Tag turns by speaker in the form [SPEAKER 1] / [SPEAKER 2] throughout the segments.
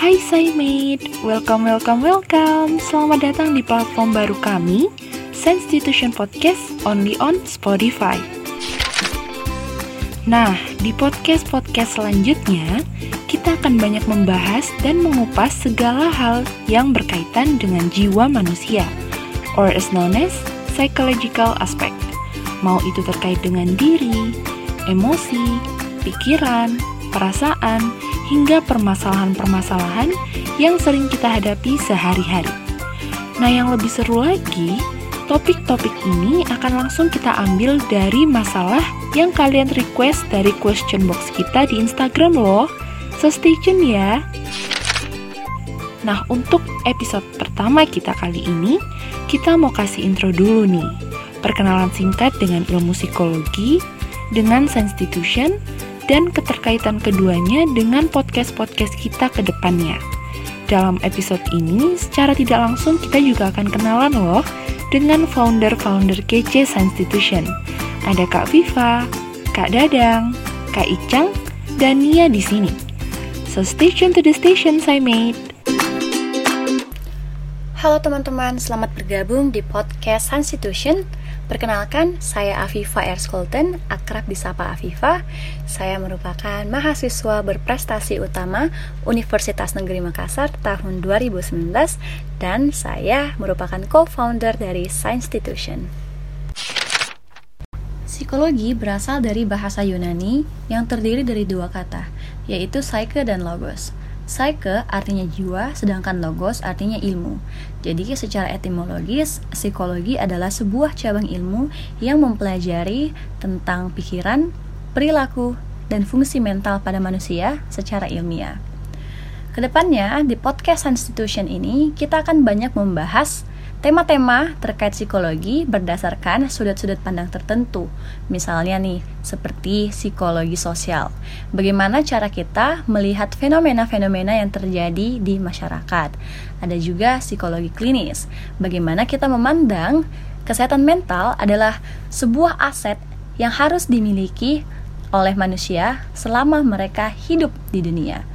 [SPEAKER 1] Hai Saimate, welcome, welcome, welcome. Selamat datang di platform baru kami Senstitution Podcast, only on Spotify. Nah, di podcast-podcast selanjutnya Kita akan banyak membahas dan mengupas segala hal yang berkaitan dengan jiwa manusia Or as known as psychological aspect. Mau itu terkait dengan diri, emosi, pikiran, perasaan, hingga permasalahan-permasalahan yang sering kita hadapi sehari-hari. Nah, yang lebih seru lagi, topik-topik ini akan langsung kita ambil dari masalah yang kalian request dari question box kita di Instagram loh. So stay tune ya. Nah, untuk episode pertama kita kali ini, kita mau kasih intro dulu nih. Perkenalan singkat dengan ilmu psikologi, dengan Senstitution, dan keterkaitan keduanya dengan podcast-podcast kita ke depannya. Dalam episode ini, secara tidak langsung kita juga akan kenalan loh dengan founder-founder kece Institution. Ada Kak Viva, Kak Dadang, Kak Icang, dan Nia di sini. So stay tuned to the station I made.
[SPEAKER 2] Halo teman-teman, selamat bergabung di podcast Institution Perkenalkan, saya Afifa Erskolten, akrab disapa Afifa. Saya merupakan mahasiswa berprestasi utama Universitas Negeri Makassar tahun 2019 dan saya merupakan co-founder dari Science Institution. Psikologi berasal dari bahasa Yunani yang terdiri dari dua kata, yaitu psyche dan logos. Psyche artinya jiwa, sedangkan logos artinya ilmu. Jadi secara etimologis, psikologi adalah sebuah cabang ilmu yang mempelajari tentang pikiran, perilaku, dan fungsi mental pada manusia secara ilmiah. Ke depannya, di podcast Institution ini, kita akan banyak membahas Tema-tema terkait psikologi berdasarkan sudut-sudut pandang tertentu. Misalnya nih, seperti psikologi sosial. Bagaimana cara kita melihat fenomena-fenomena yang terjadi di masyarakat. Ada juga psikologi klinis. Bagaimana kita memandang kesehatan mental adalah sebuah aset yang harus dimiliki oleh manusia selama mereka hidup di dunia.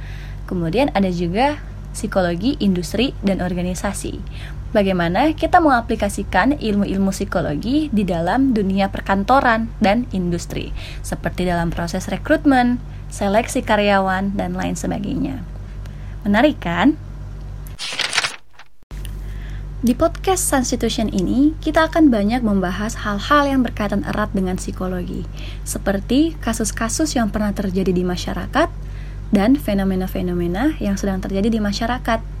[SPEAKER 2] Kemudian ada juga psikologi industri dan organisasi bagaimana kita mengaplikasikan ilmu-ilmu psikologi di dalam dunia perkantoran dan industri, seperti dalam proses rekrutmen, seleksi karyawan, dan lain sebagainya. Menarik kan? Di podcast Constitution ini, kita akan banyak membahas hal-hal yang berkaitan erat dengan psikologi, seperti kasus-kasus yang pernah terjadi di masyarakat dan fenomena-fenomena yang sedang terjadi di masyarakat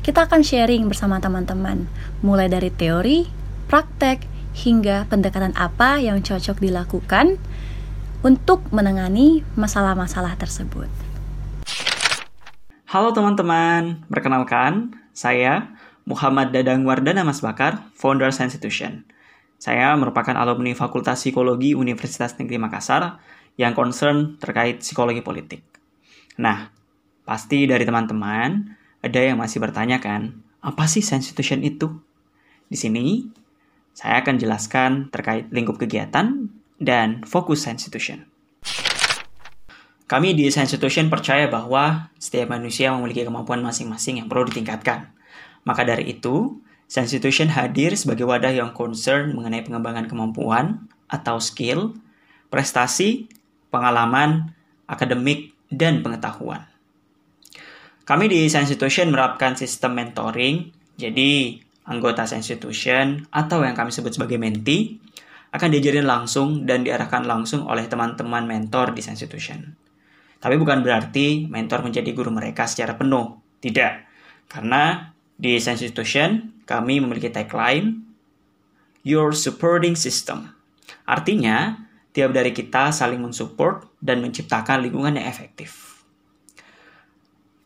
[SPEAKER 2] kita akan sharing bersama teman-teman, mulai dari teori, praktek, hingga pendekatan apa yang cocok dilakukan untuk menangani masalah-masalah tersebut.
[SPEAKER 3] Halo teman-teman, perkenalkan saya Muhammad Dadang Wardana Mas Bakar, founder Institution. Saya merupakan alumni Fakultas Psikologi Universitas Negeri Makassar yang concern terkait psikologi politik. Nah, pasti dari teman-teman ada yang masih bertanya kan, apa sih Institution itu? Di sini, saya akan jelaskan terkait lingkup kegiatan dan fokus Institution. Kami di Institution percaya bahwa setiap manusia memiliki kemampuan masing-masing yang perlu ditingkatkan. Maka dari itu, Institution hadir sebagai wadah yang concern mengenai pengembangan kemampuan atau skill, prestasi, pengalaman, akademik, dan pengetahuan. Kami di Science Institution menerapkan sistem mentoring, jadi anggota Science Institution atau yang kami sebut sebagai menti akan diajarin langsung dan diarahkan langsung oleh teman-teman mentor di Science Institution. Tapi bukan berarti mentor menjadi guru mereka secara penuh. Tidak. Karena di Science Institution kami memiliki tagline Your Supporting System. Artinya, tiap dari kita saling mensupport dan menciptakan lingkungan yang efektif.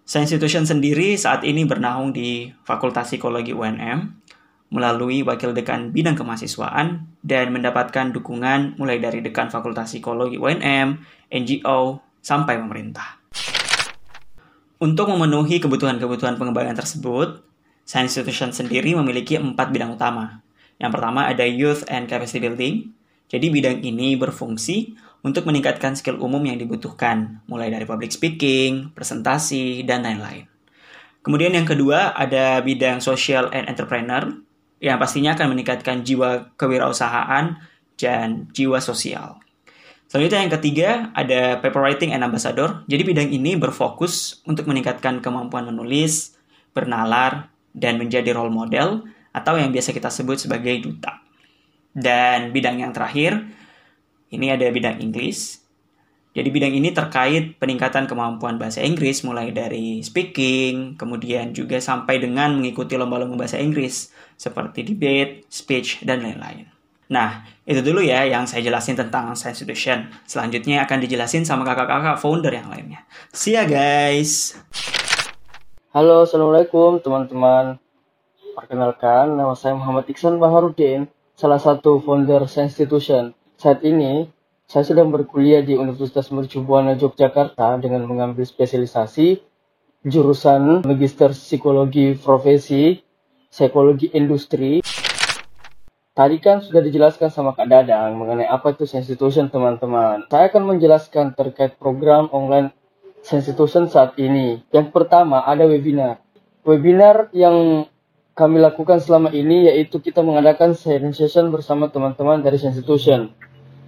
[SPEAKER 3] Science Institution sendiri saat ini bernaung di Fakultas Psikologi UNM melalui Wakil Dekan Bidang Kemahasiswaan dan mendapatkan dukungan mulai dari Dekan Fakultas Psikologi UNM, NGO, sampai pemerintah. Untuk memenuhi kebutuhan-kebutuhan pengembangan tersebut, Science Institution sendiri memiliki empat bidang utama. Yang pertama ada Youth and Capacity Building. Jadi bidang ini berfungsi untuk meningkatkan skill umum yang dibutuhkan, mulai dari public speaking, presentasi, dan lain-lain. Kemudian yang kedua ada bidang social and entrepreneur yang pastinya akan meningkatkan jiwa kewirausahaan dan jiwa sosial. Selanjutnya yang ketiga ada paper writing and ambassador. Jadi bidang ini berfokus untuk meningkatkan kemampuan menulis, bernalar, dan menjadi role model atau yang biasa kita sebut sebagai duta. Dan bidang yang terakhir ini ada bidang Inggris. Jadi bidang ini terkait peningkatan kemampuan bahasa Inggris mulai dari speaking, kemudian juga sampai dengan mengikuti lomba-lomba bahasa Inggris seperti debate, speech, dan lain-lain. Nah, itu dulu ya yang saya jelasin tentang Science Institution. Selanjutnya akan dijelasin sama kakak-kakak founder yang lainnya. See ya guys!
[SPEAKER 4] Halo, Assalamualaikum teman-teman. Perkenalkan, nama saya Muhammad Iksan Baharudin, salah satu founder Institution. Saat ini, saya sedang berkuliah di Universitas Mercubuana Yogyakarta dengan mengambil spesialisasi jurusan Magister Psikologi Profesi, Psikologi Industri. Tadi kan sudah dijelaskan sama Kak Dadang mengenai apa itu Institution teman-teman. Saya akan menjelaskan terkait program online Institution saat ini. Yang pertama ada webinar. Webinar yang kami lakukan selama ini yaitu kita mengadakan sharing session bersama teman-teman dari Institution.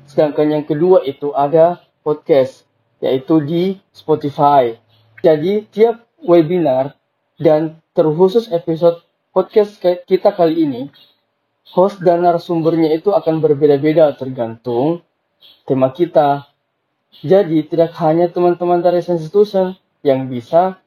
[SPEAKER 4] Sedangkan yang kedua itu ada podcast, yaitu di Spotify. Jadi tiap webinar dan terkhusus episode podcast kita kali ini, host dan narasumbernya itu akan berbeda-beda tergantung tema kita. Jadi tidak hanya teman-teman dari institution yang bisa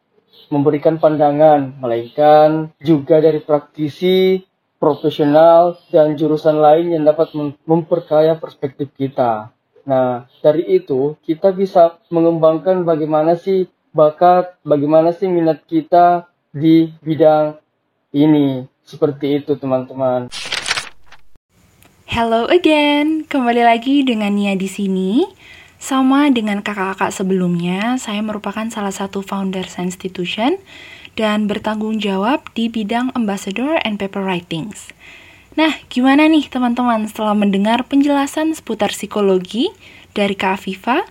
[SPEAKER 4] memberikan pandangan, melainkan juga dari praktisi profesional, dan jurusan lain yang dapat memperkaya perspektif kita. Nah, dari itu kita bisa mengembangkan bagaimana sih bakat, bagaimana sih minat kita di bidang ini. Seperti itu, teman-teman.
[SPEAKER 1] Hello again, kembali lagi dengan Nia di sini. Sama dengan kakak-kakak sebelumnya, saya merupakan salah satu founder Institution dan bertanggung jawab di bidang ambassador and paper writings. Nah, gimana nih teman-teman setelah mendengar penjelasan seputar psikologi dari Kak Afifa,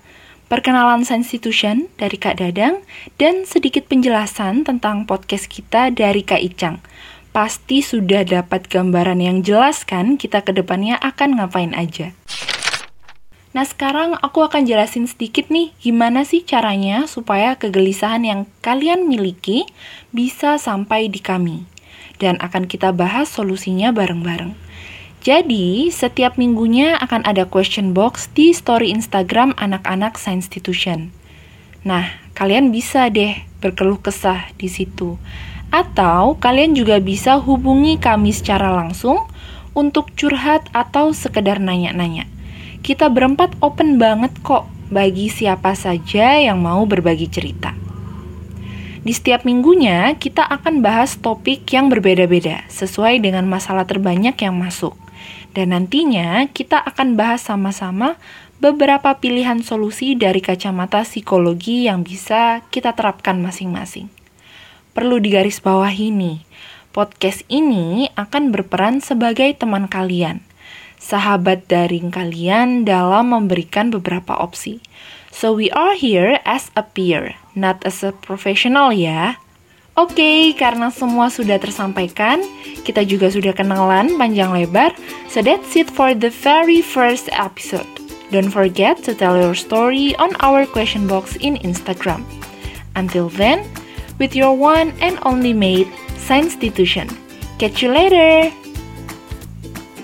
[SPEAKER 1] perkenalan Institution dari Kak Dadang, dan sedikit penjelasan tentang podcast kita dari Kak Icang. Pasti sudah dapat gambaran yang jelas kan kita ke depannya akan ngapain aja. Nah sekarang aku akan jelasin sedikit nih gimana sih caranya supaya kegelisahan yang kalian miliki bisa sampai di kami. Dan akan kita bahas solusinya bareng-bareng. Jadi, setiap minggunya akan ada question box di story Instagram anak-anak Science Institution. Nah, kalian bisa deh berkeluh kesah di situ. Atau kalian juga bisa hubungi kami secara langsung untuk curhat atau sekedar nanya-nanya. Kita berempat open banget kok bagi siapa saja yang mau berbagi cerita. Di setiap minggunya, kita akan bahas topik yang berbeda-beda sesuai dengan masalah terbanyak yang masuk. Dan nantinya kita akan bahas sama-sama beberapa pilihan solusi dari kacamata psikologi yang bisa kita terapkan masing-masing. Perlu digarisbawahi nih, podcast ini akan berperan sebagai teman kalian sahabat daring kalian dalam memberikan beberapa opsi. So we are here as a peer, not as a professional ya. Oke, okay, karena semua sudah tersampaikan, kita juga sudah kenalan panjang lebar, so that's it for the very first episode. Don't forget to tell your story on our question box in Instagram. Until then, with your one and only mate, Science Institution. Catch you later!